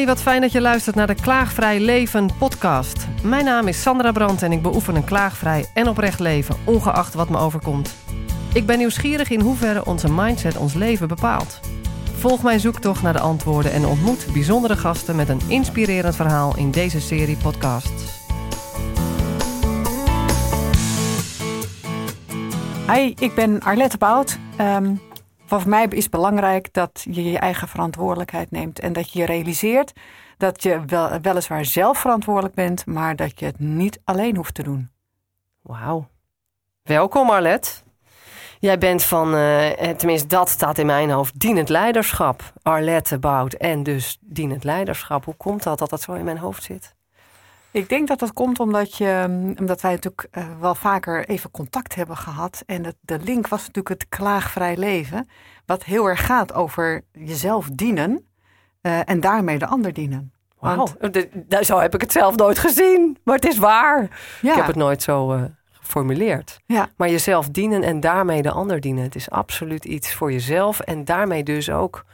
Hey, wat fijn dat je luistert naar de Klaagvrij Leven podcast. Mijn naam is Sandra Brandt en ik beoefen een klaagvrij en oprecht leven, ongeacht wat me overkomt. Ik ben nieuwsgierig in hoeverre onze mindset ons leven bepaalt. Volg mijn zoektocht naar de antwoorden en ontmoet bijzondere gasten met een inspirerend verhaal in deze serie podcasts. Hi, ik ben Arlette Bout. Ehm, voor mij is belangrijk dat je je eigen verantwoordelijkheid neemt en dat je realiseert dat je wel, weliswaar zelf verantwoordelijk bent, maar dat je het niet alleen hoeft te doen. Wauw. Welkom Arlette. Jij bent van, uh, tenminste dat staat in mijn hoofd, dienend leiderschap. Arlette Bout en dus dienend leiderschap. Hoe komt dat dat dat zo in mijn hoofd zit? Ik denk dat dat komt omdat, je, omdat wij natuurlijk uh, wel vaker even contact hebben gehad. En het, de link was natuurlijk het klaagvrij leven. Wat heel erg gaat over jezelf dienen uh, en daarmee de ander dienen. Wauw, Want... zo heb ik het zelf nooit gezien. Maar het is waar. Ja. Ik heb het nooit zo uh, geformuleerd. Ja. Maar jezelf dienen en daarmee de ander dienen. Het is absoluut iets voor jezelf en daarmee dus ook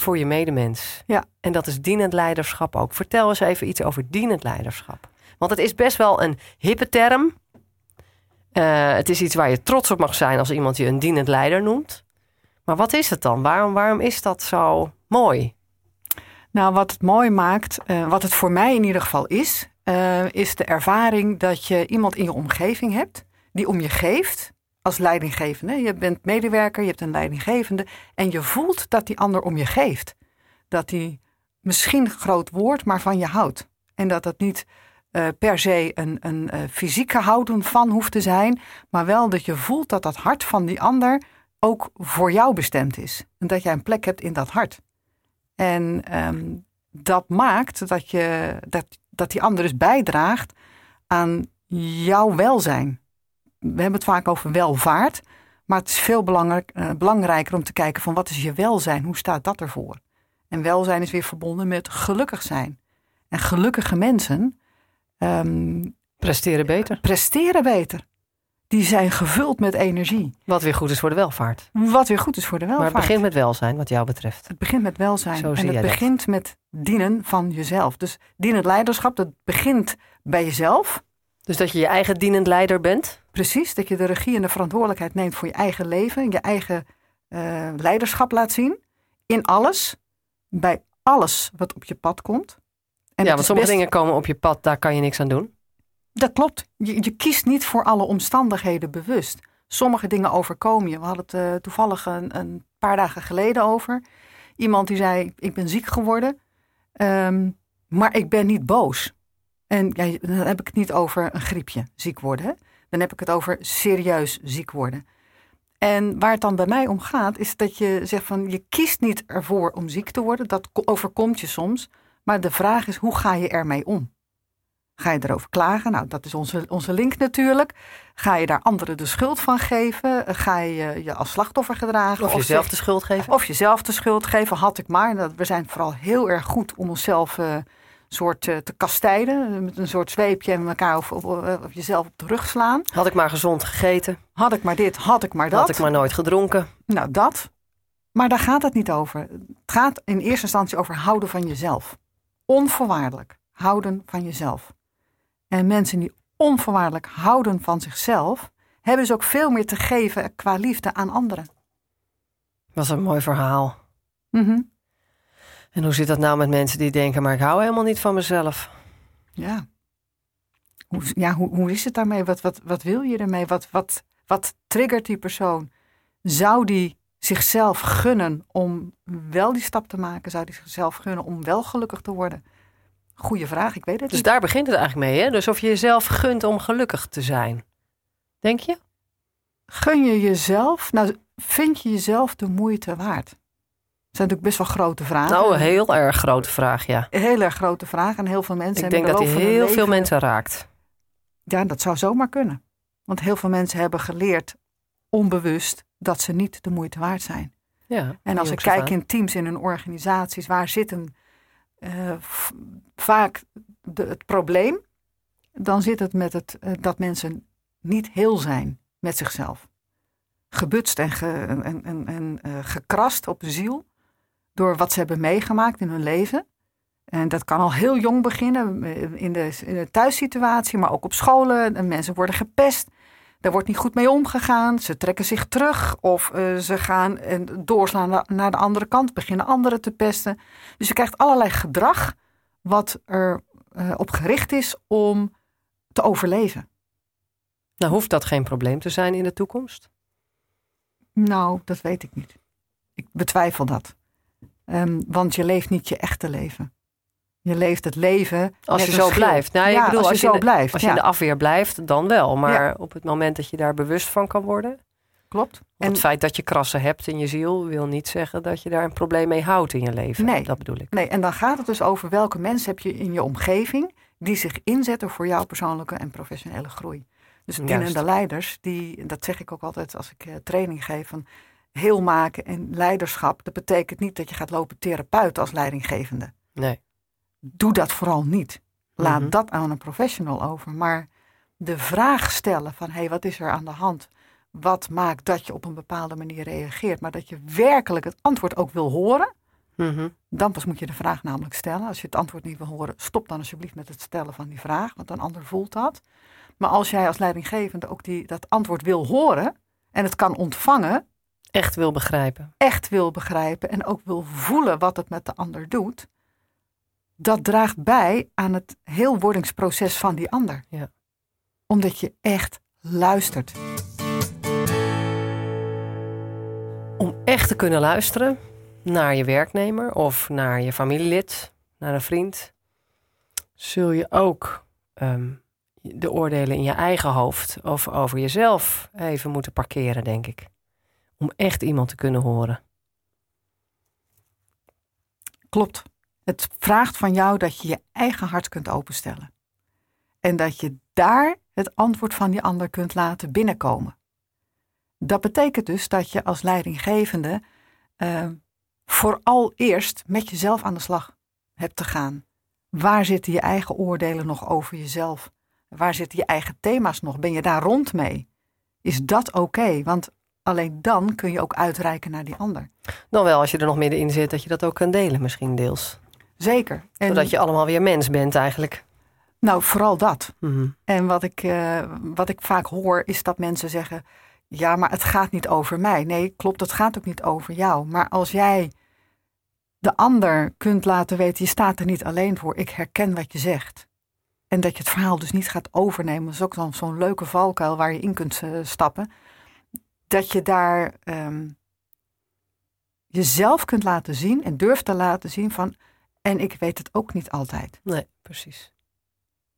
voor je medemens. Ja. En dat is dienend leiderschap ook. Vertel eens even iets over dienend leiderschap. Want het is best wel een hippe term. Uh, het is iets waar je trots op mag zijn als iemand je een dienend leider noemt. Maar wat is het dan? Waarom, waarom is dat zo mooi? Nou, wat het mooi maakt, uh, wat het voor mij in ieder geval is, uh, is de ervaring dat je iemand in je omgeving hebt die om je geeft als leidinggevende. Je bent medewerker, je hebt een leidinggevende en je voelt dat die ander om je geeft. Dat die misschien groot woord, maar van je houdt. En dat dat niet uh, per se een, een uh, fysieke houden van hoeft te zijn, maar wel dat je voelt dat dat hart van die ander ook voor jou bestemd is. En dat jij een plek hebt in dat hart. En um, dat maakt dat, je, dat, dat die ander dus bijdraagt aan jouw welzijn we hebben het vaak over welvaart. Maar het is veel belangrijk, uh, belangrijker om te kijken van wat is je welzijn? Hoe staat dat ervoor? En welzijn is weer verbonden met gelukkig zijn. En gelukkige mensen... Um, presteren beter. Presteren beter. Die zijn gevuld met energie. Wat weer goed is voor de welvaart. Wat weer goed is voor de welvaart. Maar het begint met welzijn, wat jou betreft. Het begint met welzijn. Zo en het begint dat. met dienen van jezelf. Dus dienend leiderschap, dat begint bij jezelf. Dus dat je je eigen dienend leider bent? Precies, dat je de regie en de verantwoordelijkheid neemt voor je eigen leven, je eigen uh, leiderschap laat zien. In alles, bij alles wat op je pad komt. En ja, want sommige best... dingen komen op je pad, daar kan je niks aan doen. Dat klopt. Je, je, kiest niet voor alle omstandigheden bewust. Sommige dingen overkomen je. We hadden het uh, toevallig een, een, paar dagen geleden over. Iemand die zei: Ik ben ziek geworden, um, maar ik ben niet boos. En ja, dan heb ik het niet over een griepje, ziek worden. Hè? Dan heb ik het over serieus ziek worden. En waar het dan bij mij om gaat, is dat je zegt van je kiest niet ervoor om ziek te worden. Dat overkomt je soms. Maar de vraag is, hoe ga je ermee om? Ga je erover klagen? Nou, dat is onze, onze link natuurlijk. Ga je daar anderen de schuld van geven? Ga je je als slachtoffer gedragen? Of, jezelf de schuld geven? Of jezelf de schuld geven, had ik maar. We zijn vooral heel erg goed om onszelf uh, soort uh, te kastijden. Met een soort zweepje en elkaar of, of, of, jezelf op de rug slaan. Had ik maar gezond gegeten. Had ik maar dit, had ik maar dat. Had ik maar nooit gedronken. Nou, dat. Maar daar gaat het niet over. Het gaat in eerste instantie over houden van jezelf. Onvoorwaardelijk houden van jezelf. En mensen die onvoorwaardelijk houden van zichzelf, hebben dus ook veel meer te geven qua liefde aan anderen. Dat is een mooi verhaal. Mm en hoe zit dat nou met mensen die denken, maar ik hou helemaal niet van mezelf? Ja. Hoe, ja, hoe, hoe is het daarmee? Wat, wat, wat wil je ermee? Wat, wat, wat triggert die persoon? Zou die zichzelf gunnen om wel die stap te maken? Zou die zichzelf gunnen om wel gelukkig te worden? Goeie vraag, ik weet het dus niet. Dus daar begint het eigenlijk mee, hè? Dus of je jezelf gunt om gelukkig te zijn. Denk je? Gun je jezelf? Nou, vind je jezelf de moeite waard? Zijn natuurlijk best wel grote vragen. Nou, een heel erg grote vraag, ja. Een heel erg grote vraag. En heel veel mensen Ik denk dat hij heel leven... veel mensen raakt. Ja, dat zou zomaar kunnen. Want heel veel mensen hebben geleerd, onbewust, dat ze niet de moeite waard zijn. Ja, en als ik kijk in teams, in hun organisaties, waar zit een, uh, vaak de, het probleem? Dan zit het met het uh, dat mensen niet heel zijn met zichzelf. Gebutst en, ge, en, en, en uh, gekrast op de ziel door wat ze hebben meegemaakt in hun leven. En dat kan al heel jong beginnen, in de, in de thuissituatie, maar ook op scholen. En mensen worden gepest. Daar wordt niet goed mee omgegaan. Ze trekken zich terug of uh, ze gaan en doorslaan naar de andere kant, beginnen anderen te pesten. Dus je krijgt allerlei gedrag wat er uh, op gericht is om te overleven. Nou, hoeft dat geen probleem te zijn in de toekomst? Nou, dat weet ik niet. Ik betwijfel dat. Um, want je leeft niet je echte leven. Je leeft het leven. Als je zo blijft. Nou, ja, ik bedoel, als je, zo blijft. Als je in de afweer blijft, dan wel. Maar op het moment dat je daar bewust van kan worden. Klopt. En het feit dat je krassen hebt in je ziel wil niet zeggen dat je daar een probleem mee houdt in je leven. Nee, dat bedoel ik. Nee, en dan gaat het dus over welke mensen heb je in je omgeving die zich inzetten voor jouw persoonlijke en professionele groei. Dus de leiders, die, dat zeg ik ook altijd als ik uh, training geef, van heel maken en leiderschap. Dat betekent niet dat je gaat lopen therapeuten als leidinggevende. Nee. Doe dat vooral niet. Laat mhm. dat aan een professional over. Maar de vraag stellen van, hé, hey, wat is er aan de hand? Wat maakt dat je op een bepaalde manier reageert? Maar dat je werkelijk het antwoord ook wil horen. Mhm. Dan pas moet je de vraag namelijk stellen. Als je het antwoord niet wil horen, stop dan alsjeblieft met het stellen van die vraag. Want een ander voelt dat. Maar als jij als leidinggevende ook die, dat antwoord wil horen en het kan ontvangen. Echt wil begrijpen. Echt wil begrijpen en ook wil voelen wat het met de ander doet. Dat draagt bij aan het heelwordingsproces van die ander. Ja. Omdat je echt luistert. Om echt te kunnen luisteren naar je werknemer of naar je familielid, naar een vriend, zul je ook ehm, de oordelen in je eigen hoofd of over jezelf even moeten parkeren, denk ik. Om echt iemand te kunnen horen. Klopt. Het vraagt van jou dat je je eigen hart kunt openstellen. En dat je daar het antwoord van die ander kunt laten binnenkomen. Dat betekent dus dat je als leidinggevende uh, vooral eerst met jezelf aan de slag hebt te gaan. Waar zitten je eigen oordelen nog over jezelf? Waar zitten je eigen thema's nog? Ben je daar rond mee? Is dat oké? Want alleen dan kun je ook uitreiken naar die ander. Dan wel, als je er nog middenin zit, dat je dat ook kan delen, misschien deels. Zeker. En Zodat je allemaal weer mens bent eigenlijk. Nou, vooral dat. Mhm. En wat ik, uh, wat ik vaak hoor, is dat mensen zeggen: Ja, maar het gaat niet over mij. Nee, klopt, het gaat ook niet over jou. Maar als jij de ander kunt laten weten: Je staat er niet alleen voor, ik herken wat je zegt. En dat je het verhaal dus niet gaat overnemen. Dat is ook dan zo'n leuke valkuil waar je in kunt uh, stappen. Dat je daar um, jezelf kunt laten zien en durft te laten zien van. En ik weet het ook niet altijd. Nee, precies.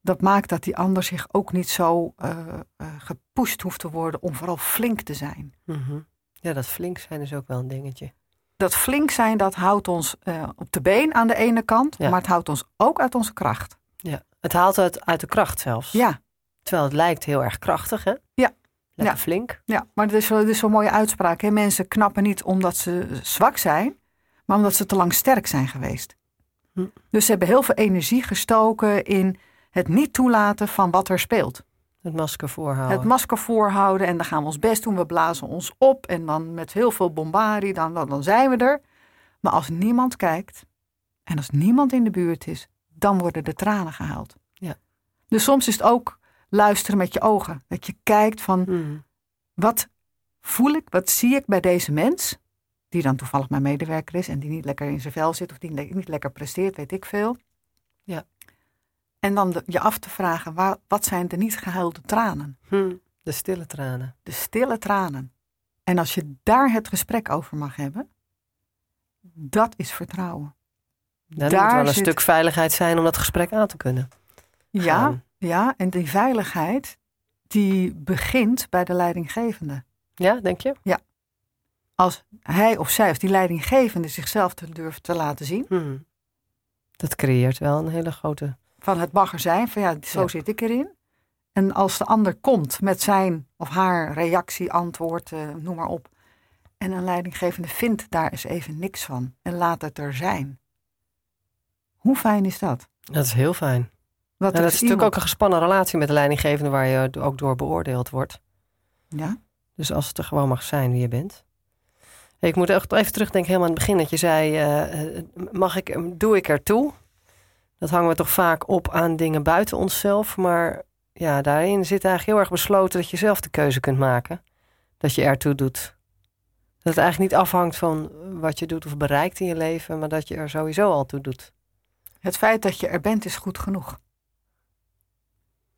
Dat maakt dat die ander zich ook niet zo uh, uh, gepusht hoeft te worden om vooral flink te zijn. Mm -hmm. Ja, dat flink zijn is ook wel een dingetje. Dat flink zijn, dat houdt ons op de been aan de ene kant, ja. maar het houdt ons ook uit onze kracht. Ja, het haalt het uit de kracht zelfs. Ja. Terwijl het lijkt heel erg krachtig, hè? Ja. Lekker ja. flink. Ja, maar het is, het is zo'n mooie uitspraak. Hè? Mensen knappen niet omdat ze zwak zijn, maar omdat ze te lang sterk zijn geweest. Hm. Dus ze hebben heel veel energie gestoken in het niet toelaten van wat er speelt. Het masker voorhouden. Het masker voorhouden en dan gaan we ons best doen. We blazen ons op en dan met heel veel bombardie, dan, dan, dan zijn we er. Maar als niemand kijkt en als niemand in de buurt is, dan worden de tranen gehaald. Ja. Dus soms is het ook luisteren met je ogen. Dat je kijkt van, hmm. wat voel ik, wat zie ik bij deze mens, die dan toevallig mijn medewerker is en die niet lekker in zijn vel zit of die niet lekker presteert, weet ik veel. Ja. En dan je af te vragen, waar, wat zijn de niet gehuilde tranen? Hmm. De stille tranen. De stille tranen. En als je daar het gesprek over mag hebben, dat is vertrouwen. Nou, daar moet wel een stuk veiligheid zijn om dat gesprek aan te kunnen. Ja, ja, en die veiligheid die begint bij de leidinggevende. Ja, denk je? Ja. Als hij of zij of die leidinggevende zichzelf te durft te laten zien. Hmm. Dat creëert wel een hele grote. Van het mag er zijn, van ja, zo zit ik erin. En als de ander komt met zijn of haar reactie, antwoord, uh, noem maar op. En een leidinggevende vindt daar eens even niks van en laat het er zijn. Hoe fijn is dat? Dat is heel fijn. Dat is natuurlijk ook een gespannen relatie met de leidinggevende waar je ook door beoordeeld wordt. Ja. Dus als het er gewoon mag zijn wie je bent. Ik moet echt even terugdenken helemaal aan het begin dat je zei, uh, mag ik, doe ik ertoe? dat hangen we toch vaak op aan dingen buiten onszelf. Maar ja, daarin zit eigenlijk heel erg besloten dat je zelf de keuze kunt maken. Dat je ertoe doet. Dat het eigenlijk niet afhangt van wat je doet of bereikt in je leven, maar dat je er sowieso al toe doet. Het feit dat je er bent is goed genoeg.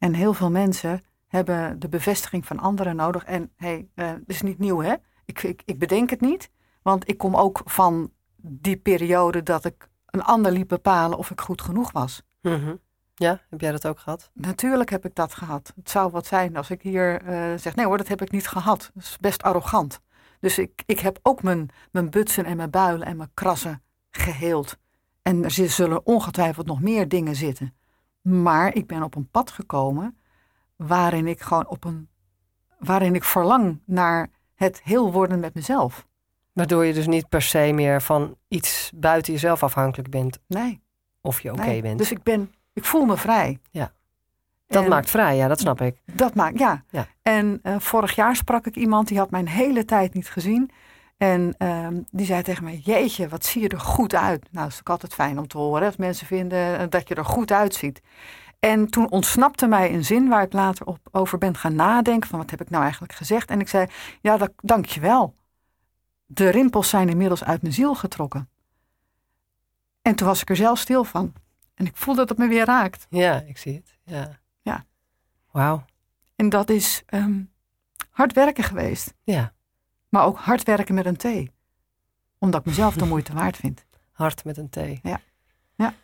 En heel veel mensen hebben de bevestiging van anderen nodig. En hey, uh, dat is niet nieuw hè. Ik, ik, ik bedenk het niet, want ik kom ook van die periode dat ik een ander liep bepalen of ik goed genoeg was. Mm Ja, heb jij dat ook gehad? Natuurlijk heb ik dat gehad. Het zou wat zijn als ik hier uh, zeg, nee hoor, dat heb ik niet gehad. Dat is best arrogant. Dus ik, ik heb ook mijn, mijn butsen en mijn builen en mijn krassen geheeld. En er zullen ongetwijfeld nog meer dingen zitten. Maar ik ben op een pad gekomen waarin ik gewoon op een. waarin ik verlang naar het heel worden met mezelf. Waardoor je dus niet per se meer van iets buiten jezelf afhankelijk bent. Nee. Of je oké bent. Dus ik ben, ik voel me vrij. Ja. Dat maakt vrij, ja, dat snap ik. Dat maakt, ja. ja. En uh, vorig jaar sprak ik iemand die had mijn hele tijd niet gezien. En uh, die zei tegen mij: Jeetje, wat zie je er goed uit? Nou, dat is ook altijd fijn om te horen als mensen vinden eh, dat je er goed uitziet. En toen ontsnapte mij een zin waar ik later op, over ben gaan nadenken: van wat heb ik nou eigenlijk gezegd? En ik zei: Ja, dat, dank je wel. De rimpels zijn inmiddels uit mijn ziel getrokken. En toen was ik er zelf stil van. En ik voel dat het me weer raakt. Ja, ik zie het. Ja. Ja. Wauw. En dat is um, hard werken geweest. Ja. Maar ook hard werken met een T. Omdat ik mezelf de moeite waard vind. Hard met een T. Ja. ja.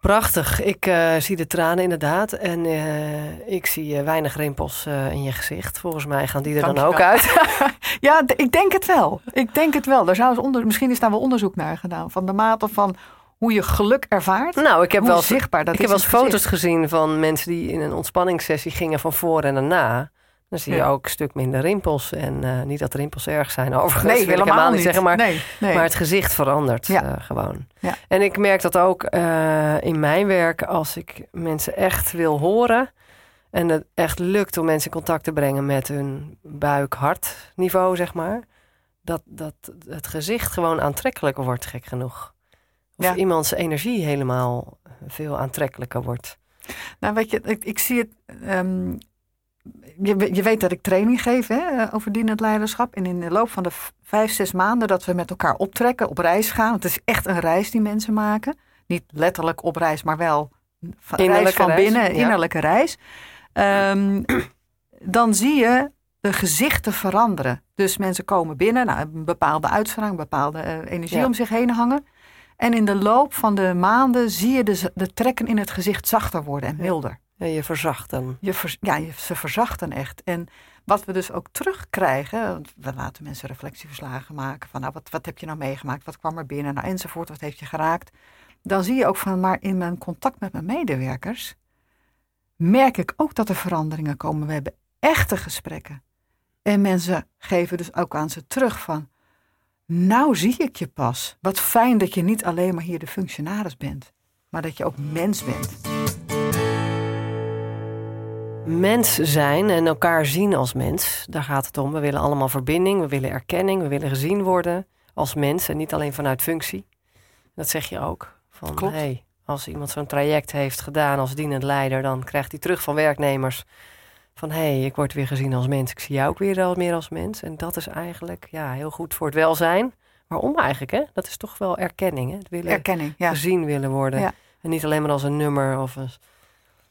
Prachtig. Ik uh, zie de tranen inderdaad. En uh, ik zie uh, weinig rimpels in je gezicht. Volgens mij gaan die er dan ook uit. ja, ik denk het wel. Ik denk het wel. Er zou onder, misschien is daar wel onderzoek naar gedaan. Van de mate van hoe je geluk ervaart. Nou, ik heb wel zichtbaar dat Ik heb wel foto's gezien van mensen die in een ontspanningssessie gingen van voor en na. Dan zie je ook een stuk minder rimpels. En uh, niet dat rimpels erg zijn, overigens. Nee, wil helemaal, helemaal niet zeggen. Maar, nee, nee. maar het gezicht verandert ja. uh, gewoon. Ja. En ik merk dat ook uh, in mijn werk. Als ik mensen echt wil horen. En het echt lukt om mensen in contact te brengen met hun buik-hart niveau, zeg maar. Dat, dat het gezicht gewoon aantrekkelijker wordt, gek genoeg. Of iemands energie helemaal veel aantrekkelijker wordt. Nou, weet je, ik, ik zie het. Um, je, je, weet dat ik training geef hè, over dienend leiderschap. En in de loop van de vijf, zes maanden dat we met elkaar optrekken, op reis gaan. Het is echt een reis die mensen maken. Niet letterlijk op reis, maar wel van, reis van binnen, ja. innerlijke reis. Um, dan zie je de gezichten veranderen. Dus mensen komen binnen, nou, een bepaalde uitstraling, een bepaalde uh, energie ja. om zich heen hangen. En in de loop van de maanden zie je de, de trekken in het gezicht zachter worden en milder. Je verzachten. Je ja, ze verzachten echt. En wat we dus ook terugkrijgen, we laten mensen reflectieverslagen maken van nou, wat, wat heb je nou meegemaakt, wat kwam er binnen, nou, enzovoort, wat heeft je geraakt. Dan zie je ook van, maar in mijn contact met mijn medewerkers merk ik ook dat er veranderingen komen. We hebben echte gesprekken. En mensen geven dus ook aan ze terug van, nou zie ik je pas. Wat fijn dat je niet alleen maar hier de functionaris bent, maar dat je ook mens bent. Mens zijn en elkaar zien als mens, daar gaat het om. We willen allemaal verbinding, we willen erkenning, we willen gezien worden als mens en niet alleen vanuit functie. Dat zeg je ook. Van, Klopt. Hey, als iemand zo'n traject heeft gedaan als dienend leider, dan krijgt hij terug van werknemers van hé, hey, ik word weer gezien als mens. Ik zie jou ook weer al meer als mens. En dat is eigenlijk ja, heel goed voor het welzijn. Waarom eigenlijk? Hè? Dat is toch wel erkenning. Hè? Het willen erkenning, ja. gezien willen worden. Ja. En niet alleen maar als een nummer of een,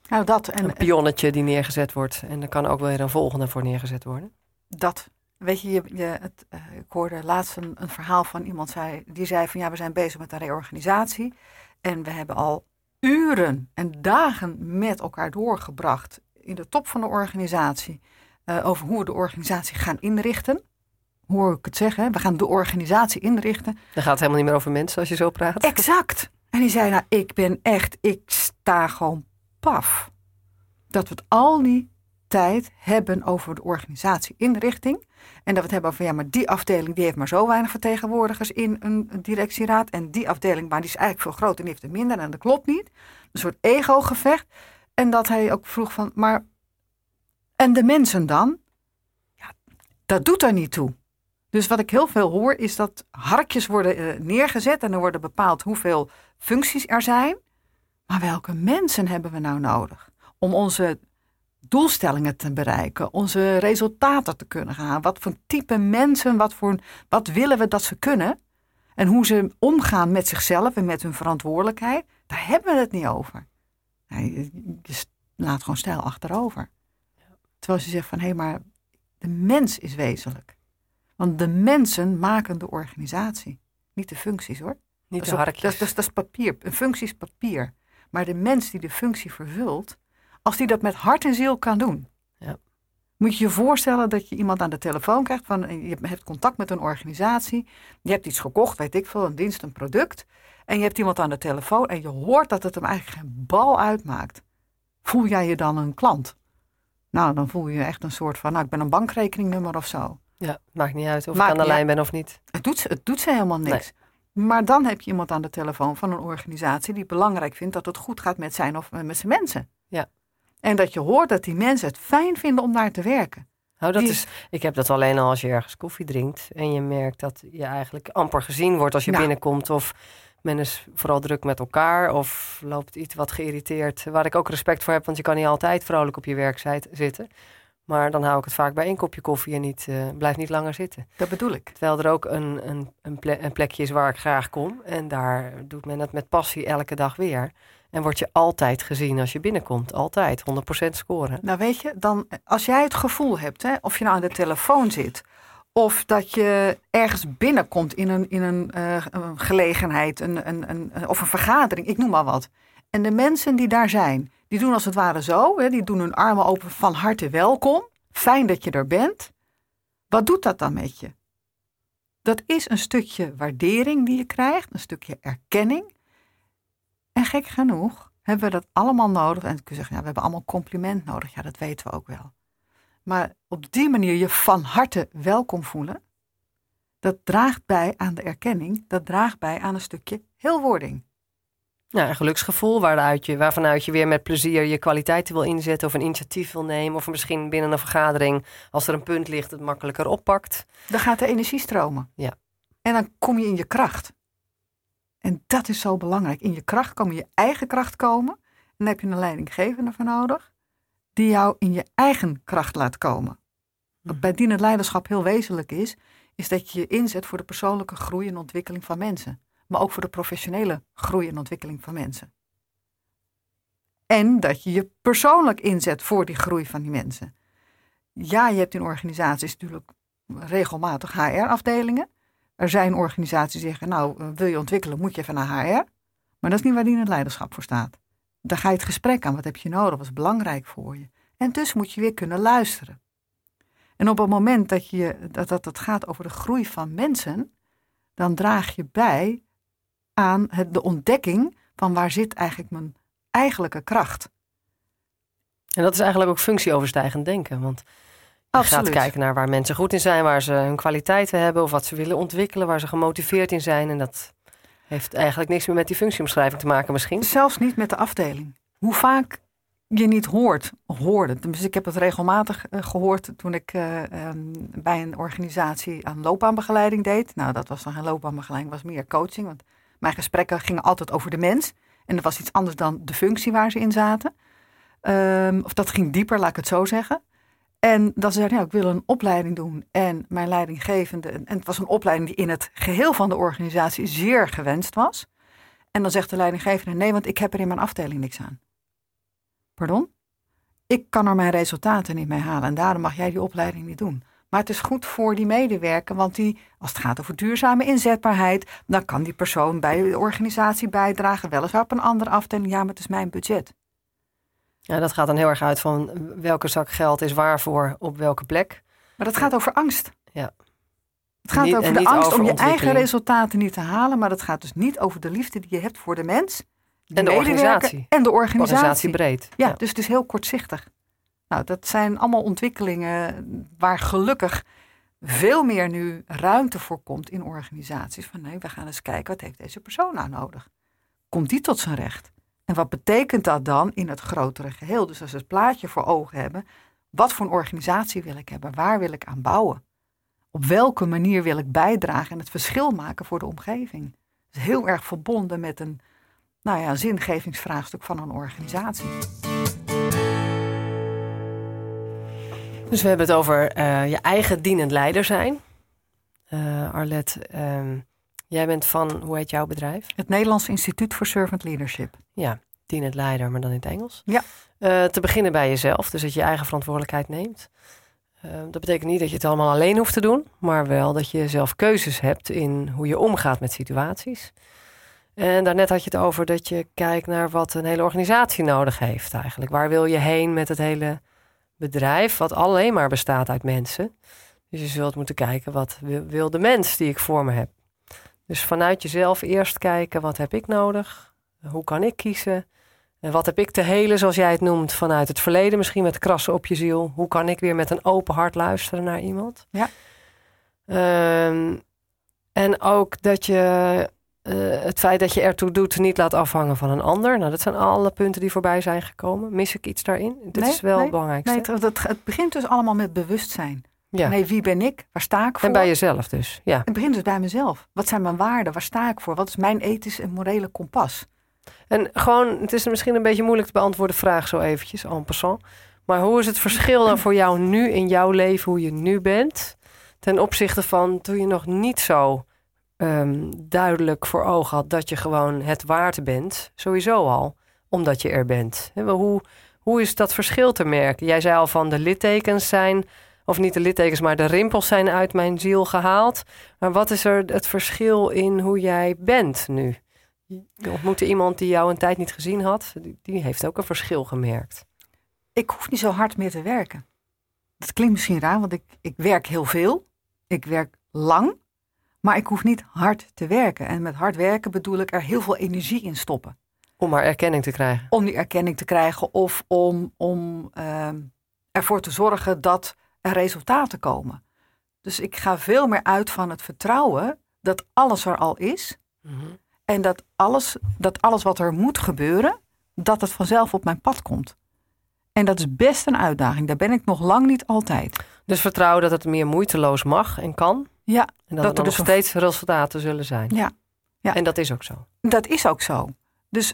nou, dat, en, een pionnetje die neergezet wordt. En er kan ook weer een volgende voor neergezet worden. Dat. Weet je, je, je het, uh, ik hoorde laatst een, een, verhaal van iemand zei, die zei van ja, we zijn bezig met een reorganisatie. En we hebben al uren en dagen met elkaar doorgebracht in de top van de organisatie uh, over hoe we de organisatie gaan inrichten. Hoor ik het zeggen? We gaan de organisatie inrichten. Dan gaat het helemaal niet meer over mensen als je zo praat. Exact. En die zei, nou, ik ben echt, ik sta gewoon paf. Dat we het al die tijd hebben over de organisatie inrichting. En dat we het hebben over, ja, maar die afdeling die heeft maar zo weinig vertegenwoordigers in een directieraad. En die afdeling, maar die is eigenlijk veel groter en die heeft er minder. En dat klopt niet. Een soort ego-gevecht. En dat hij ook vroeg van, maar en de mensen dan? Ja, dat doet er niet toe. Dus wat ik heel veel hoor is dat harkjes worden uh, neergezet en er worden bepaald hoeveel functies er zijn. Maar welke mensen hebben we nou nodig om onze doelstellingen te bereiken, onze resultaten te kunnen gaan? Wat voor type mensen, wat, voor, wat willen we dat ze kunnen? En hoe ze omgaan met zichzelf en met hun verantwoordelijkheid, daar hebben we het niet over. je, laat gewoon stijl achterover. Terwijl ze zegt van hé, hey, maar de mens is wezenlijk. Want de mensen maken de organisatie, niet de functies hoor. Niet de harkjes. Dat, dat, dat, is papier. Een functie is papier. Maar de mens die de functie vervult, als die dat met hart en ziel kan doen. Ja. Moet je je voorstellen dat je iemand aan de telefoon krijgt van je hebt contact met een organisatie. Je hebt iets gekocht, weet ik veel, een dienst, een product. En je hebt iemand aan de telefoon en je hoort dat het hem eigenlijk geen bal uitmaakt. Voel jij je dan een klant? Nou, dan voel je je echt een soort van, nou, ik ben een bankrekeningnummer of zo. Ja, maakt niet uit of ik aan de lijn ben of niet. Het doet, het doet ze helemaal niks. Maar dan heb je iemand aan de telefoon van een organisatie die belangrijk vindt dat het goed gaat met zijn of met zijn mensen. Ja. En dat je hoort dat die mensen het fijn vinden om daar te werken. Nou, dat is, ik heb dat alleen al als je ergens koffie drinkt en je merkt dat je eigenlijk amper gezien wordt als je binnenkomt. Of men is vooral druk met elkaar of loopt iets wat geïrriteerd. Waar ik ook respect voor heb, want je kan niet altijd vrolijk op je werk zitten. Maar dan hou ik het vaak bij één kopje koffie en niet, uh, blijf niet langer zitten. Dat bedoel ik. Terwijl er ook een, een, een, plekje is waar ik graag kom. En daar doet men het met passie elke dag weer. En word je altijd gezien als je binnenkomt. Altijd. 100% scoren. Nou weet je, dan, als jij het gevoel hebt, hè, of je nou aan de telefoon zit... of dat je ergens binnenkomt in een, in een, uh, een gelegenheid een, een, een, of een vergadering, ik noem maar wat. En de mensen die daar zijn, die doen als het ware zo. Hè, die doen hun armen open van harte welkom. Fijn dat je er bent. Wat doet dat dan met je? Dat is een stukje waardering die je krijgt, een stukje erkenning. En gek genoeg hebben we dat allemaal nodig. En kun je zeggen, ja, we hebben allemaal compliment nodig. Ja, dat weten we ook wel. Maar op die manier je van harte welkom voelen, dat draagt bij aan de erkenning, dat draagt bij aan een stukje heelwording. Ja, een geluksgevoel waaruit je, waarvanuit je weer met plezier je kwaliteiten wil inzetten of een initiatief wil nemen. Of misschien binnen een vergadering, als er een punt ligt, het makkelijker oppakt. Dan gaat de energie stromen. Ja. En dan kom je in je kracht. En dat is zo belangrijk. In je kracht komen je eigen kracht komen. En dan heb je een leidinggevende voor nodig, die jou in je eigen kracht laat komen. Wat mhm. bij dienend leiderschap heel wezenlijk is, is dat je je inzet voor de persoonlijke groei en ontwikkeling van mensen maar ook voor de professionele groei en ontwikkeling van mensen. En dat je je persoonlijk inzet voor die groei van die mensen. Ja, je hebt in organisaties natuurlijk regelmatig HR-afdelingen. Er zijn organisaties die zeggen, nou, wil je ontwikkelen, moet je even naar HR. Maar dat is niet waar die in het leiderschap voor staat. Daar ga je het gesprek aan. Wat heb je nodig? Wat is belangrijk voor je? En dus moet je weer kunnen luisteren. En op het moment dat, je, dat, dat het gaat over de groei van mensen, dan draag je bij aan het, de ontdekking van waar zit eigenlijk mijn eigenlijke kracht. En dat is eigenlijk ook functieoverstijgend denken. Want je Absoluut. gaat kijken naar waar mensen goed in zijn, waar ze hun kwaliteiten hebben of wat ze willen ontwikkelen, waar ze gemotiveerd in zijn. En dat heeft eigenlijk niks meer met die functieomschrijving te maken misschien. Zelfs niet met de afdeling. Hoe vaak je niet hoort, hoorde. Dus ik heb het regelmatig eh, gehoord toen ik uh, bij een organisatie aan loopbaanbegeleiding deed. Nou, dat was dan geen loopbaanbegeleiding, was meer coaching. Want mijn gesprekken gingen altijd over de mens. En dat was iets anders dan de functie waar ze in zaten. Ehm, of dat ging dieper, laat ik het zo zeggen. En dan zei ja, ik wil een opleiding doen. En mijn leidinggevende, en het was een opleiding die in het geheel van de organisatie zeer gewenst was. En dan zegt de leidinggevende, nee, want ik heb er in mijn afdeling niks aan. Pardon? Ik kan er mijn resultaten niet mee halen en daarom mag jij die opleiding niet doen. Maar het is goed voor die medewerker, want die, als het gaat over duurzame inzetbaarheid, dan kan die persoon bij de organisatie bijdragen, weliswaar op een andere afdeling. Ja, maar het is mijn budget. Ja, dat gaat dan heel erg uit van welke zak geld is waarvoor op welke plek. Maar dat gaat over angst. Ja. Het gaat over de angst om je eigen resultaten niet te halen, maar het gaat dus niet over de liefde die je hebt voor de mens. En de organisatie. En de organisatie. organisatie breed. Ja, ja, dus het is heel kortzichtig. Nou, dat zijn allemaal ontwikkelingen waar gelukkig veel meer nu ruimte voor komt in organisaties. Van nee, we gaan eens kijken, wat heeft deze persoon nou nodig? Komt die tot zijn recht? En wat betekent dat dan in het grotere geheel? Dus als we het plaatje voor ogen hebben, wat voor een organisatie wil ik hebben? Waar wil ik aan bouwen? Op welke manier wil ik bijdragen en het verschil maken voor de omgeving? Dat is heel erg verbonden met een nou ja, zingevingsvraagstuk van een organisatie. Dus we hebben het over uh, je eigen dienend leider zijn. Uh, Arlette, ehm, jij bent van, hoe heet jouw bedrijf? Het Nederlands Instituut voor Servant Leadership. Ja, dienend leider, maar dan in het Engels. Ja. Uh, te beginnen bij jezelf, dus dat je je eigen verantwoordelijkheid neemt. dat betekent niet dat je het allemaal alleen hoeft te doen, maar wel dat je zelf keuzes hebt in hoe je omgaat met situaties. En daarnet had je het over dat je kijkt naar wat een hele organisatie nodig heeft eigenlijk. Waar wil je heen met het hele bedrijf, wat alleen maar bestaat uit mensen. Dus je zult moeten kijken, wat wil de mens die ik voor me heb? Dus vanuit jezelf eerst kijken, wat heb ik nodig? Hoe kan ik kiezen? En wat heb ik te helen, zoals jij het noemt, vanuit het verleden? Misschien met krassen op je ziel. Hoe kan ik weer met een open hart luisteren naar iemand? Ja. Ehm, en ook dat je het feit dat je ertoe doet niet laat afhangen van een ander. Nou, dat zijn alle punten die voorbij zijn gekomen. Mis ik iets daarin? Dit is wel nee, belangrijk. Nee, het, het, het, begint dus allemaal met bewustzijn. Ja. Nee, wie ben ik? Waar sta ik voor? En bij jezelf dus. Ja. Het begint dus bij mezelf. Wat zijn mijn waarden? Waar sta ik voor? Wat is mijn ethische en morele kompas? En gewoon, het is misschien een beetje moeilijk te beantwoorden vraag zo eventjes, en passant. Maar hoe is het verschil dan voor jou nu in jouw leven, hoe je nu bent, ten opzichte van toen je nog niet zo um, duidelijk voor ogen had dat je gewoon het waard bent, sowieso al, omdat je er bent. Hoe, hoe is dat verschil te merken? Jij zei al van de littekens zijn, of niet de littekens, maar de rimpels zijn uit mijn ziel gehaald. Maar wat is er het verschil in hoe jij bent nu? Je ontmoette iemand die jou een tijd niet gezien had, die, die heeft ook een verschil gemerkt. Ik hoef niet zo hard meer te werken. Dat klinkt misschien raar, want ik, ik werk heel veel. Ik werk lang. Maar ik hoef niet hard te werken. En met hard werken bedoel ik er heel veel energie in stoppen. Om maar erkenning te krijgen. Om die erkenning te krijgen of om, om uh, ervoor te zorgen dat er resultaten komen. Dus ik ga veel meer uit van het vertrouwen dat alles er al is. Mhm. En dat alles, dat alles wat er moet gebeuren, dat het vanzelf op mijn pad komt. En dat is best een uitdaging. Daar ben ik nog lang niet altijd. Dus vertrouwen dat het meer moeiteloos mag en kan? Ja. En dat, er dus nog steeds resultaten zullen zijn. Ja. ja. En dat is ook zo. Dat is ook zo. Dus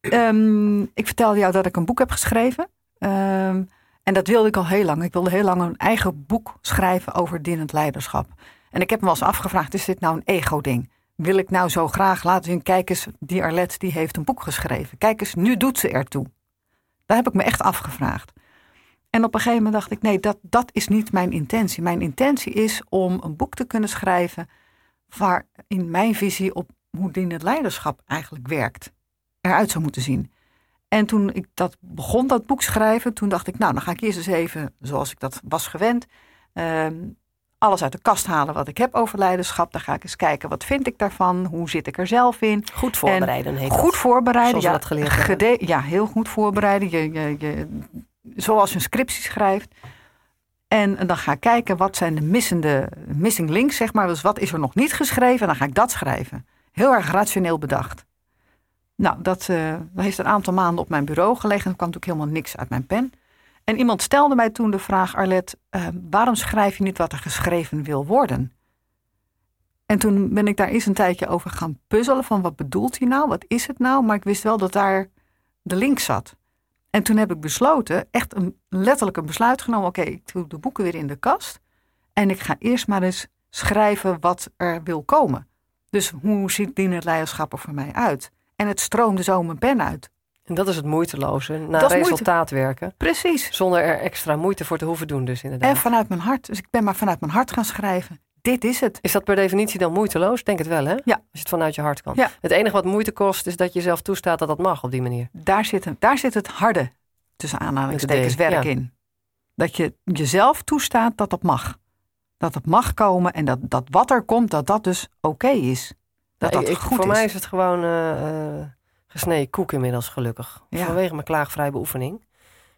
um, ik vertelde jou dat ik een boek heb geschreven. Ehm, en dat wilde ik al heel lang. Ik wilde heel lang een eigen boek schrijven over dienend leiderschap. En ik heb me wel eens afgevraagd, is dit nou een ego-ding? Wil ik nou zo graag laten zien, kijk eens, die Arlette die heeft een boek geschreven. Kijk eens, nu doet ze ertoe. Daar heb ik me echt afgevraagd. En op een gegeven moment dacht ik, nee, dat, dat is niet mijn intentie. Mijn intentie is om een boek te kunnen schrijven waar in mijn visie op hoe het leiderschap eigenlijk werkt, eruit zou moeten zien. En toen ik dat begon, dat boek schrijven, toen dacht ik, nou, dan ga ik eerst eens even, zoals ik dat was gewend, ehm, alles uit de kast halen wat ik heb over leiderschap. Dan ga ik eens kijken, wat vind ik daarvan? Hoe zit ik er zelf in? Goed voorbereiden heet Goed voorbereiden, ja, dat geleerd Ja, heel goed voorbereiden. Je, je, je zoals je een scriptie schrijft. En dan ga ik kijken wat zijn de missende, missing links, zeg maar. Dus wat is er nog niet geschreven? En dan ga ik dat schrijven. Heel erg rationeel bedacht. Nou, dat, uh, heeft een aantal maanden op mijn bureau gelegen. Er kwam natuurlijk helemaal niks uit mijn pen. En iemand stelde mij toen de vraag, Arlet, uh, waarom schrijf je niet wat er geschreven wil worden? En toen ben ik daar eens een tijdje over gaan puzzelen van wat bedoelt hij nou? Wat is het nou? Maar ik wist wel dat daar de link zat. En toen heb ik besloten, echt een, letterlijk een besluit genomen. Oké, ik doe de boeken weer in de kast. En ik ga eerst maar eens schrijven wat er wil komen. Dus hoe ziet het leiderschap er voor mij uit? En het stroomde zo mijn pen uit. En dat is het moeiteloze, naar resultaat werken. Precies. Zonder er extra moeite voor te hoeven doen dus inderdaad. En vanuit mijn hart. Dus ik ben maar vanuit mijn hart gaan schrijven dit is het. Is dat per definitie dan moeiteloos? Denk het wel, hè? Ja. Als je het vanuit je hart kan. Ja. Het enige wat moeite kost, is dat je zelf toestaat dat dat mag op die manier. Daar zit, het, daar zit het harde, tussen aanhalingstekens, werk in. Dat je jezelf toestaat dat dat mag. Dat het mag komen en dat, dat wat er komt, dat dat dus oké is. Dat dat ik, goed voor mij is het gewoon uh, gesneden koek inmiddels, gelukkig. Vanwege mijn klaagvrije beoefening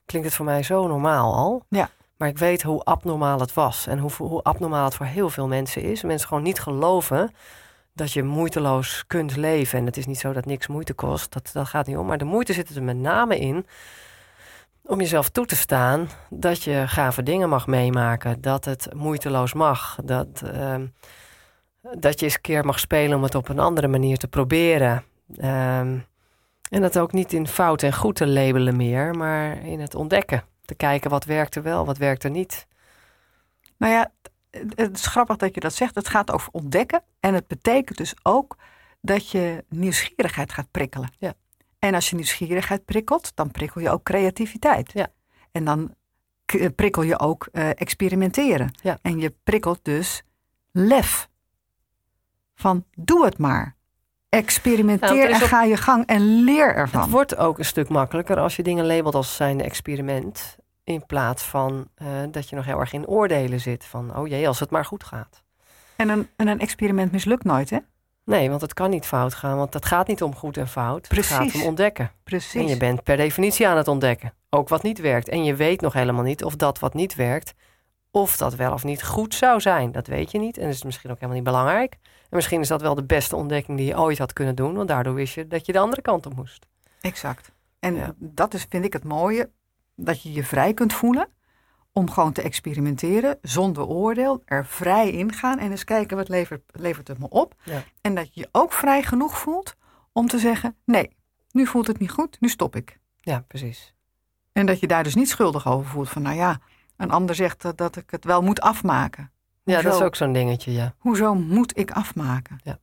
klinkt het voor mij zo normaal al. Ja. Maar ik weet hoe abnormaal het was en hoe, hoe abnormaal het voor heel veel mensen is. Mensen gewoon niet geloven dat je moeiteloos kunt leven. En het is niet zo dat niks moeite kost, dat, dat gaat niet om. Maar de moeite zit er met name in om jezelf toe te staan dat je gave dingen mag meemaken. Dat het moeiteloos mag. Dat, uh, dat je eens een keer mag spelen om het op een andere manier te proberen. Um, en dat ook niet in fout en goed te labelen meer, maar in het ontdekken. Te kijken wat werkt er wel, wat werkt er niet. Nou ja, het is grappig dat je dat zegt. Het gaat over ontdekken. En het betekent dus ook dat je nieuwsgierigheid gaat prikkelen. Ja. En als je nieuwsgierigheid prikkelt, dan prikkel je ook creativiteit. Ja. En dan prikkel je ook uh, experimenteren. Ja. En je prikkelt dus lef. Van doe het maar. Experimenteer nou, en ga je gang en leer ervan. Het wordt ook een stuk makkelijker als je dingen labelt als zijn experiment. In plaats van uh, dat je nog heel erg in oordelen zit. Van, oh jee, als het maar goed gaat. En een, en een experiment mislukt nooit, hè? Nee, want het kan niet fout gaan. Want het gaat niet om goed en fout. Precies. Het gaat om ontdekken. Precies. En je bent per definitie aan het ontdekken. Ook wat niet werkt. En je weet nog helemaal niet of dat wat niet werkt... of dat wel of niet goed zou zijn. Dat weet je niet. En dat is misschien ook helemaal niet belangrijk. En misschien is dat wel de beste ontdekking die je ooit had kunnen doen. Want daardoor wist je dat je de andere kant op moest. Exact. En dat is, vind ik, het mooie. Dat je je vrij kunt voelen om gewoon te experimenteren zonder oordeel, er vrij in gaan en eens kijken wat levert, levert het me op. Ja. En dat je je ook vrij genoeg voelt om te zeggen: nee, nu voelt het niet goed, nu stop ik. Ja, precies. En dat je daar dus niet schuldig over voelt van, nou ja, een ander zegt dat, dat ik het wel moet afmaken. Ja, dat is ook zo'n dingetje, ja. Hoezo moet ik afmaken? Ja.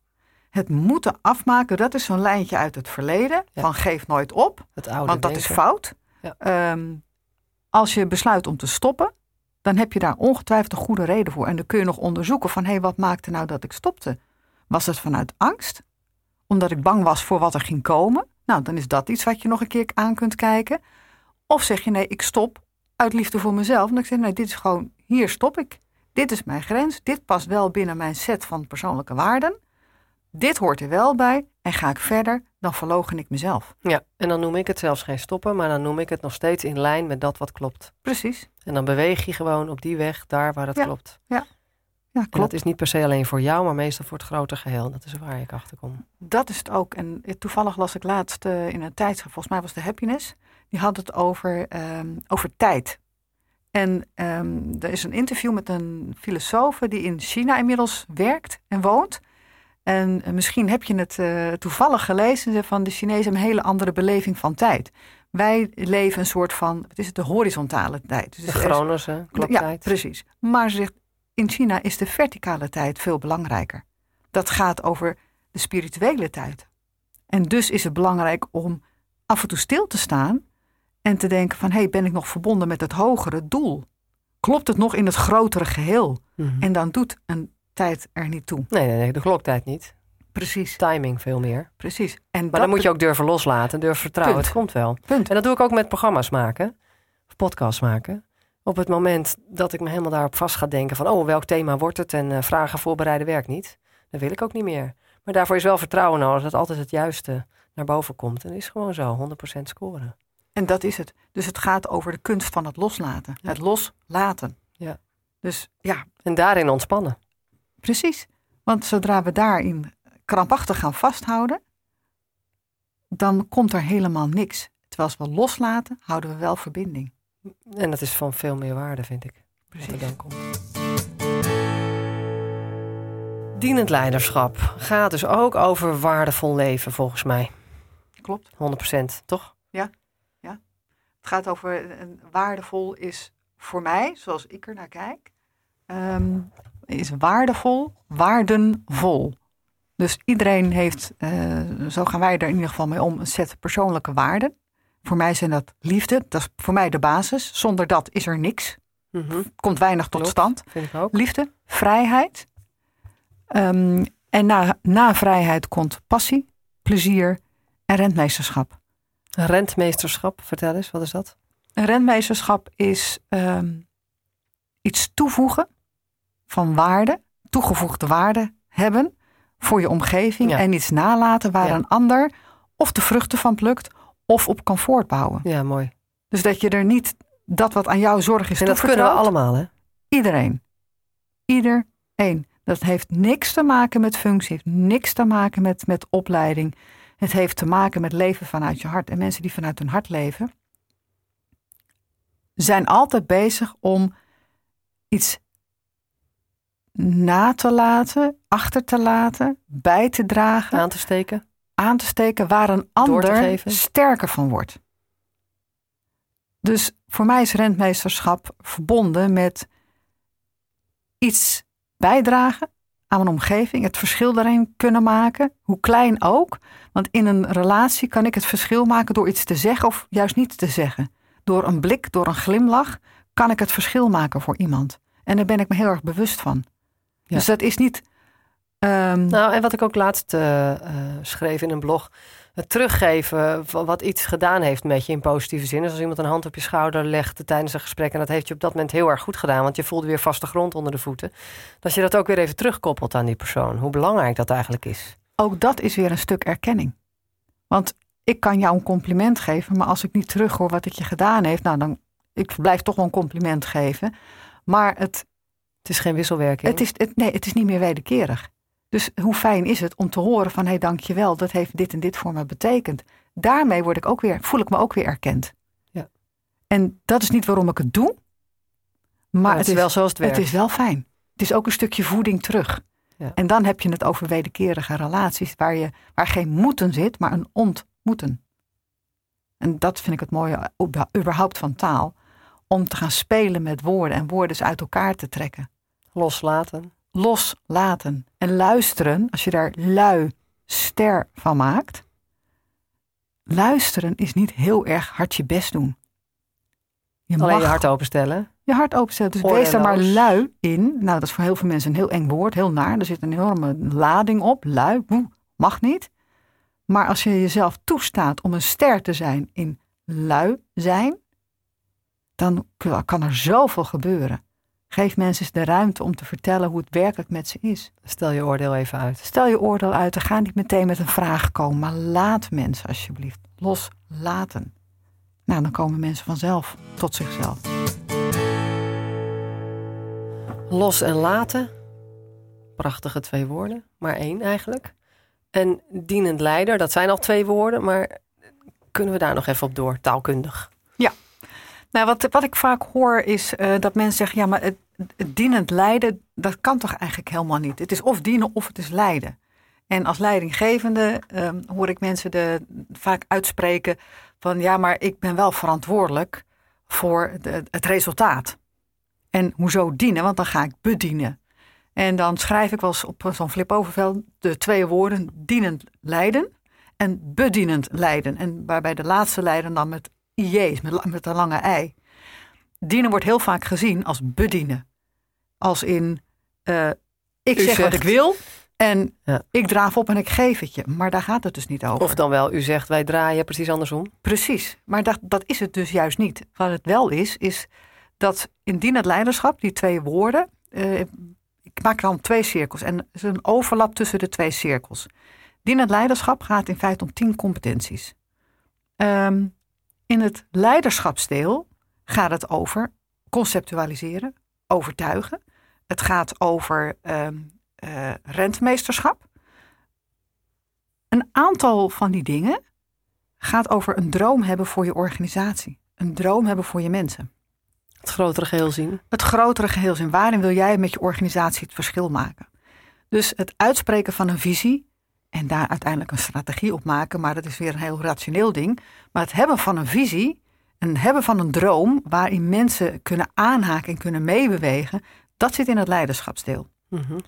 Het moeten afmaken, dat is zo'n lijntje uit het verleden. Van geef nooit op, het oude want dat is fout. Ja. Ehm, als je besluit om te stoppen, dan heb je daar ongetwijfeld een goede reden voor. En dan kun je nog onderzoeken van, hé, hey, wat maakte nou dat ik stopte? Was het vanuit angst? Omdat ik bang was voor wat er ging komen? Nou, dan is dat iets wat je nog een keer aan kunt kijken. Of zeg je, nee, ik stop uit liefde voor mezelf. En dan zeg je, nee, dit is gewoon, hier stop ik. Dit is mijn grens. Dit past wel binnen mijn set van persoonlijke waarden. Dit hoort er wel bij. En ga ik verder, dan verlogen ik mezelf. Ja, en dan noem ik het zelfs geen stoppen, maar dan noem ik het nog steeds in lijn met dat wat klopt. Precies. En dan beweeg je gewoon op die weg, daar waar het klopt. Ja. Ja, klopt. En dat is niet per se alleen voor jou, maar meestal voor het grote geheel. Dat is waar ik achter kom. Dat is het ook. En toevallig las ik laatst uh, in een tijdschrift, volgens mij was de Happiness, die had het over, um, over tijd. En um, er is een interview met een filosoof die in China inmiddels werkt en woont. En uh, misschien heb je het uh, toevallig gelezen van de Chinezen een hele andere beleving van tijd. Wij leven een soort van, wat is het, de horizontale tijd. Dus de chronische kloktijd. Ja, precies. Maar ze zegt, in China is de verticale tijd veel belangrijker. Dat gaat over de spirituele tijd. En dus is het belangrijk om af en toe stil te staan en te denken van, hé, hey, ben ik nog verbonden met het hogere doel? Klopt het nog in het grotere geheel? Mhm. En dan doet een tijd er niet toe. Nee, nee, nee, de kloktijd niet. Precies. Timing veel meer. Precies. En maar dan moet je ook durven loslaten, durven vertrouwen. Het komt wel. Punt. En dat doe ik ook met programma's maken, of podcasts maken. Op het moment dat ik me helemaal daarop vast ga denken van, oh, welk thema wordt het en uh, vragen voorbereiden werkt niet, dan wil ik ook niet meer. Maar daarvoor is wel vertrouwen nodig dat altijd het juiste naar boven komt. En is gewoon zo, 100% scoren. En dat is het. Dus het gaat over de kunst van het loslaten. Het loslaten. Ja. Dus ja. En daarin ontspannen. Precies. Want zodra we daarin krampachtig gaan vasthouden, dan komt er helemaal niks. Terwijl als we loslaten, houden we wel verbinding. En dat is van veel meer waarde, vind ik. Precies. Dan komt. Dienend leiderschap gaat dus ook over waardevol leven, volgens mij. Klopt. 100%, toch? Het gaat over een waardevol is voor mij, zoals ik er naar kijk, ehm, is waardevol, waardenvol. Dus iedereen heeft, uh, zo gaan wij er in ieder geval mee om, een set persoonlijke waarden. Voor mij zijn dat liefde, dat is voor mij de basis. Zonder dat is er niks. Mm Komt weinig tot stand. Vind ik ook. Liefde, vrijheid. Um, en na, na vrijheid komt passie, plezier en rentmeesterschap. Rentmeesterschap, vertel eens, wat is dat? Een rentmeesterschap is um, iets toevoegen van waarde, toegevoegde waarde hebben voor je omgeving en iets nalaten waar een ander of de vruchten van plukt of op kan voortbouwen. Ja, mooi. Dus dat je er niet dat wat aan jou zorg is. En dat kunnen we allemaal, hè? Iedereen. Iedereen. Dat heeft niks te maken met functie, heeft niks te maken met, met opleiding. Het heeft te maken met leven vanuit je hart. En mensen die vanuit hun hart leven, zijn altijd bezig om iets na te laten, achter te laten, bij te dragen. Aan te steken. aan te steken waar een ander sterker van wordt. Dus voor mij is rentmeesterschap verbonden met iets bijdragen aan een omgeving, het verschil daarin kunnen maken, hoe klein ook. Want in een relatie kan ik het verschil maken door iets te zeggen of juist niet te zeggen. Door een blik, door een glimlach, kan ik het verschil maken voor iemand. En daar ben ik me heel erg bewust van. Dus dat is niet. Um... Nou, en wat ik ook laatst uh, schreef in een blog. Het teruggeven van wat iets gedaan heeft met je in positieve zin. Dus als iemand een hand op je schouder legt tijdens een gesprek. en dat heeft je op dat moment heel erg goed gedaan. want je voelde weer vaste grond onder de voeten. Dat je dat ook weer even terugkoppelt aan die persoon. Hoe belangrijk dat eigenlijk is. Ook dat is weer een stuk erkenning. Want ik kan jou een compliment geven. maar als ik niet terughoor wat ik je gedaan heeft. nou dan. Ik blijf toch wel een compliment geven. Maar het het is geen wisselwerking. Het is, het, nee, het is niet meer wederkerig. Dus hoe fijn is het om te horen van hé, hey, dankjewel, dat heeft dit en dit voor me betekend. Daarmee word ik ook weer, voel ik me ook weer erkend. Ja. En dat is niet waarom ik het doe. Maar, het, is wel zoals het werkt. Het is wel fijn. Het is ook een stukje voeding terug. Ja. En dan heb je het over wederkerige relaties waar, je, waar geen moeten zit, maar een ontmoeten. En dat vind ik het mooie überhaupt van taal. Om te gaan spelen met woorden en woorden uit elkaar te trekken. Loslaten. Loslaten. En luisteren, als je daar lui ster van maakt. Luisteren is niet heel erg hard je best doen. Je Alleen je hart openstellen. Je hart openstellen. Dus wees er maar lui in. Nou, dat is voor heel veel mensen een heel eng woord, heel naar. Er zit een enorme lading op. Lui, mag niet. Maar als je jezelf toestaat om een ster te zijn in lui zijn, dan kan er zoveel gebeuren. Geef mensen eens de ruimte om te vertellen hoe het werkelijk met ze is. Stel je oordeel even uit. Stel je oordeel uit en ga niet meteen met een vraag komen, maar laat mensen alsjeblieft loslaten. Nou, dan komen mensen vanzelf tot zichzelf. Los en laten. Prachtige twee woorden, maar één eigenlijk. En dienend leider, dat zijn al twee woorden, maar kunnen we daar nog even op door, taalkundig? Ja, nou, wat, wat ik vaak hoor is uh, dat mensen zeggen: ja, maar het, dienend lijden, dat kan toch eigenlijk helemaal niet? Het is of dienen of het is lijden. En als leidinggevende um, hoor ik mensen de, vaak uitspreken: van ja, maar ik ben wel verantwoordelijk voor de, het resultaat. En hoezo dienen? Want dan ga ik bedienen. En dan schrijf ik wel op zo'n flip-overvel de twee woorden dienend lijden en bedienend lijden. En waarbij de laatste lijden dan met IJ's met, met een lange ei. Dienen wordt heel vaak gezien als bedienen. Als in, uh, ik zeg wat ik wil en ik draaf op en ik geef het je. Maar daar gaat het dus niet over. Of dan wel, u zegt wij draaien precies andersom. Precies, maar dat, dat is het dus juist niet. Wat het wel is, is dat in dienend leiderschap, die twee woorden... Uh, ik maak dan twee cirkels en er is een overlap tussen de twee cirkels. Dienend leiderschap gaat in feite om tien competenties. Um, in het leiderschapsdeel gaat het over conceptualiseren, overtuigen. Het gaat over uh, uh, rentmeesterschap. Een aantal van die dingen gaat over een droom hebben voor je organisatie. Een droom hebben voor je mensen. Het grotere geheel zien. Het grotere geheel zien. Waarin wil jij met je organisatie het verschil maken? Dus het uitspreken van een visie en daar uiteindelijk een strategie op maken. Maar dat is weer een heel rationeel ding. Maar het hebben van een visie, en hebben van een droom waarin mensen kunnen aanhaken en kunnen meebewegen, dat zit in het leiderschapsdeel. Mhm.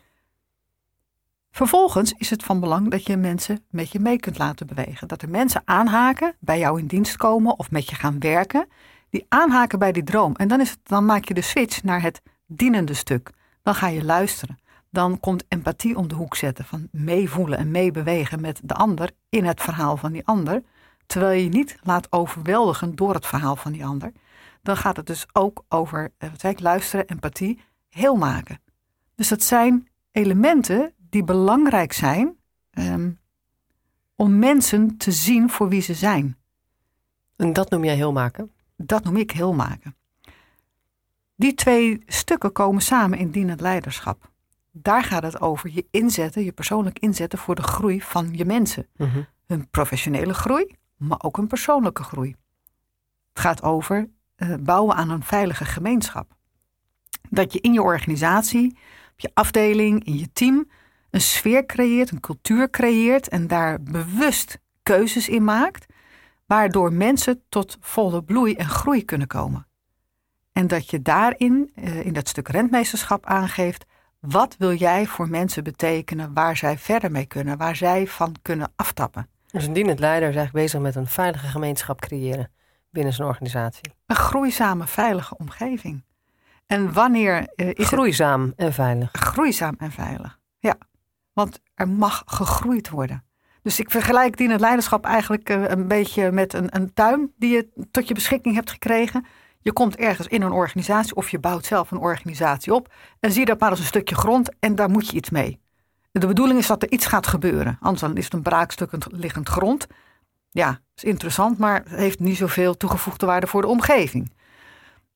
Vervolgens is het van belang dat je mensen met je mee kunt laten bewegen. Dat er mensen aanhaken, bij jou in dienst komen of met je gaan werken, die aanhaken bij die droom. En dan, is het, dan maak je de switch naar het dienende stuk. Dan ga je luisteren dan komt empathie om de hoek zetten. Van meevoelen en meebewegen met de ander in het verhaal van die ander. Terwijl je je niet laat overweldigen door het verhaal van die ander. Dan gaat het dus ook over, eh, wat zei ik, luisteren, empathie, heel maken. Dus dat zijn elementen die belangrijk zijn ehm, om mensen te zien voor wie ze zijn. En dat noem jij heel maken? Dat noem ik heel maken. Die twee stukken komen samen in dienend leiderschap daar gaat het over je inzetten, je persoonlijk inzetten voor de groei van je mensen. Mm Hun professionele groei, maar ook hun persoonlijke groei. Het gaat over uh, bouwen aan een veilige gemeenschap. Dat je in je organisatie, op je afdeling, in je team een sfeer creëert, een cultuur creëert en daar bewust keuzes in maakt, waardoor mensen tot volle bloei en groei kunnen komen. En dat je daarin, eh, in dat stuk rentmeesterschap aangeeft, wat wil jij voor mensen betekenen waar zij verder mee kunnen, waar zij van kunnen aftappen. Dus een dienend leider is eigenlijk bezig met een veilige gemeenschap creëren binnen zijn organisatie. Een groeizame, veilige omgeving. En wanneer uh, is Groeizaam en veilig. Groeizaam en veilig, ja. Want er mag gegroeid worden. Dus ik vergelijk dienend leiderschap eigenlijk uh, een beetje met een, een tuin die je tot je beschikking hebt gekregen. Je komt ergens in een organisatie of je bouwt zelf een organisatie op en zie dat maar als een stukje grond en daar moet je iets mee. De bedoeling is dat er iets gaat gebeuren. Anders is het een braakstuk liggend grond. Ja, is interessant, maar heeft niet zoveel toegevoegde waarde voor de omgeving.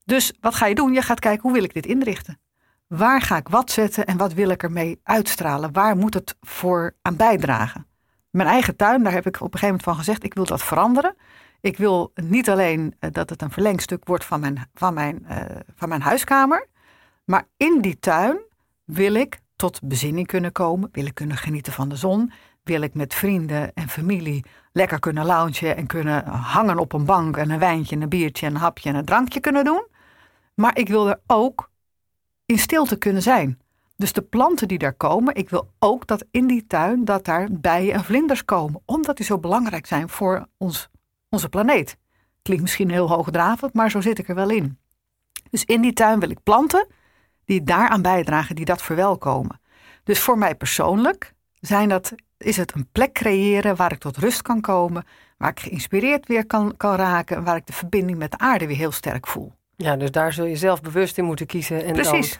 Dus wat ga je doen? Je gaat kijken hoe wil ik dit inrichten? Waar ga ik wat zetten en wat wil ik ermee uitstralen? Waar moet het voor aan bijdragen? Mijn eigen tuin, daar heb ik op een gegeven moment van gezegd, ik wil dat veranderen. Ik wil niet alleen eh, dat het een verlengstuk wordt van mijn, van mijn, uh, van mijn huiskamer, maar in die tuin wil ik tot bezinning kunnen komen, wil ik kunnen genieten van de zon, wil ik met vrienden en familie lekker kunnen loungen en kunnen hangen op een bank en een wijntje, een biertje, een hapje en een drankje kunnen doen. Maar ik wil er ook in stilte kunnen zijn. Dus de planten die daar komen, ik wil ook dat in die tuin dat daar bijen en vlinders komen, omdat die zo belangrijk zijn voor ons onze planeet. Klinkt misschien heel hoogdravend, maar zo zit ik er wel in. Dus in die tuin wil ik planten die daaraan bijdragen, die dat verwelkomen. Dus voor mij persoonlijk zijn dat, is het een plek creëren waar ik tot rust kan komen, waar ik geïnspireerd weer kan, kan raken, waar ik de verbinding met de aarde weer heel sterk voel. Ja, dus daar zul je zelf bewust in moeten kiezen. En Precies.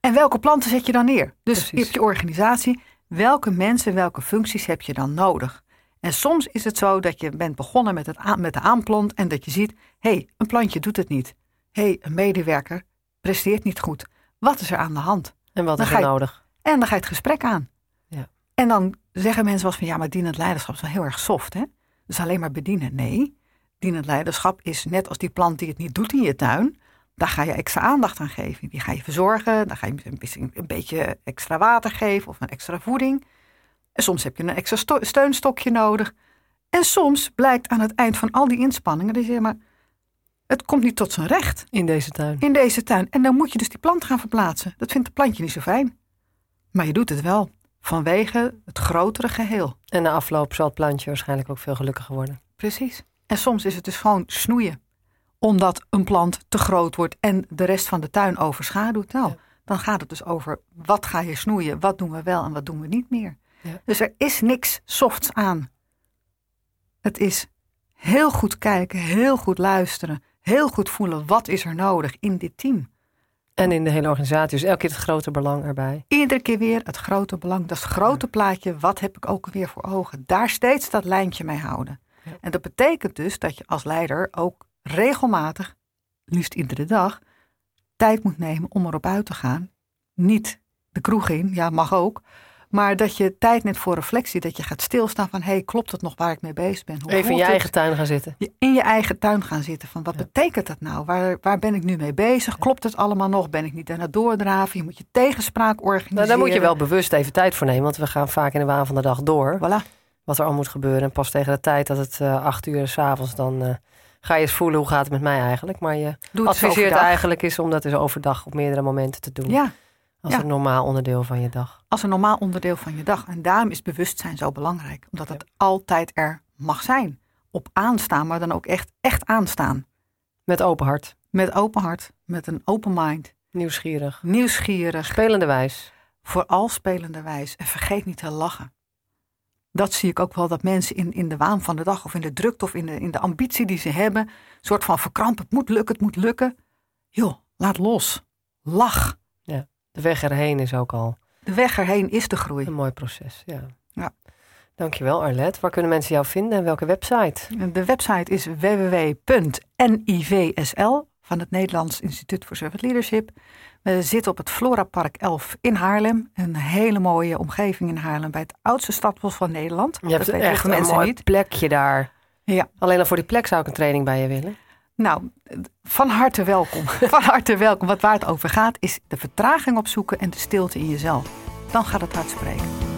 En welke planten zet je dan neer? Dus je hebt je organisatie. Welke mensen, welke functies heb je dan nodig? En soms is het zo dat je bent begonnen met, het met de aanplant en dat je ziet, hé, hey, een plantje doet het niet. Hé, hey, een medewerker presteert niet goed. Wat is er aan de hand? En wat is er nodig? En dan ga je het gesprek aan. Ja. En dan zeggen mensen wel van, ja, maar dienend leiderschap is wel heel erg soft, hè? Dus alleen maar bedienen. Nee, dienend leiderschap is net als die plant die het niet doet in je tuin. Daar ga je extra aandacht aan geven. Die ga je verzorgen. Dan ga je een beetje extra water geven of een extra voeding. En soms heb je een extra steunstokje nodig. En soms blijkt aan het eind van al die inspanningen dat je maar het komt niet tot zijn recht. In deze tuin. In deze tuin. En dan moet je dus die plant gaan verplaatsen. Dat vindt het plantje niet zo fijn. Maar je doet het wel. Vanwege het grotere geheel. En na afloop zal het plantje waarschijnlijk ook veel gelukkiger worden. Precies. En soms is het dus gewoon snoeien. Omdat een plant te groot wordt en de rest van de tuin overschaduwt. Nou, dan gaat het dus over wat ga je snoeien, wat doen we wel en wat doen we niet meer. Dus er is niks softs aan. Het is heel goed kijken, heel goed luisteren, heel goed voelen wat is er nodig in dit team. En in de hele organisatie, dus elke keer het grote belang erbij. Iedere keer weer het grote belang, dat is het grote plaatje, wat heb ik ook weer voor ogen. Daar steeds dat lijntje mee houden. En dat betekent dus dat je als leider ook regelmatig, liefst iedere dag, tijd moet nemen om erop uit te gaan. Niet de kroeg in, ja mag ook, maar dat je tijd neemt voor reflectie. Dat je gaat stilstaan van, hé, hey, klopt het nog waar ik mee bezig ben? Hoe Even in je eigen tuin gaan zitten. In je eigen tuin gaan zitten. Van, wat betekent dat nou? Waar, waar ben ik nu mee bezig? Klopt het allemaal nog? Ben ik niet aan het doordraven? Je moet je tegenspraak organiseren. Nou, daar moet je wel bewust even tijd voor nemen. Want we gaan vaak in de waan van de dag door. Voilà. Wat er al moet gebeuren. En pas tegen de tijd dat het uh, acht uur is avonds, dan... Uh, ga je eens voelen hoe gaat het met mij eigenlijk. Maar je adviseert eigenlijk is om dat dus overdag op meerdere momenten te doen. Ja, als een normaal onderdeel van je dag. Als een normaal onderdeel van je dag. En daarom is bewustzijn zo belangrijk. Omdat het altijd er mag zijn. Op aanstaan, maar dan ook echt, echt aanstaan. Met open hart. Met open hart. Met een open mind. Nieuwsgierig. Nieuwsgierig. Spelende wijs. Vooral spelende wijs. En vergeet niet te lachen. Dat zie ik ook wel dat mensen in, in de waan van de dag of in de drukte of in de, in de ambitie die ze hebben, een soort van verkrampen. Het moet lukken, het moet lukken. Joh, laat los. Lach. De weg erheen is ook al. De weg erheen is de groei. Een mooi proces, ja. ja. Dankjewel Arlet. Waar kunnen mensen jou vinden en welke website? De website is www.nivsl van het Nederlands Instituut voor Servant Leadership. We zitten op het Flora Park 11 in Haarlem. Een hele mooie omgeving in Haarlem bij het oudste stadbos van Nederland. Je hebt echt een mooi plekje daar. Ja. Alleen al voor die plek zou ik een training bij je willen. Nou, van harte welkom. Van harte welkom. Wat waar het over gaat is de vertraging opzoeken en de stilte in jezelf. Dan gaat het hard spreken.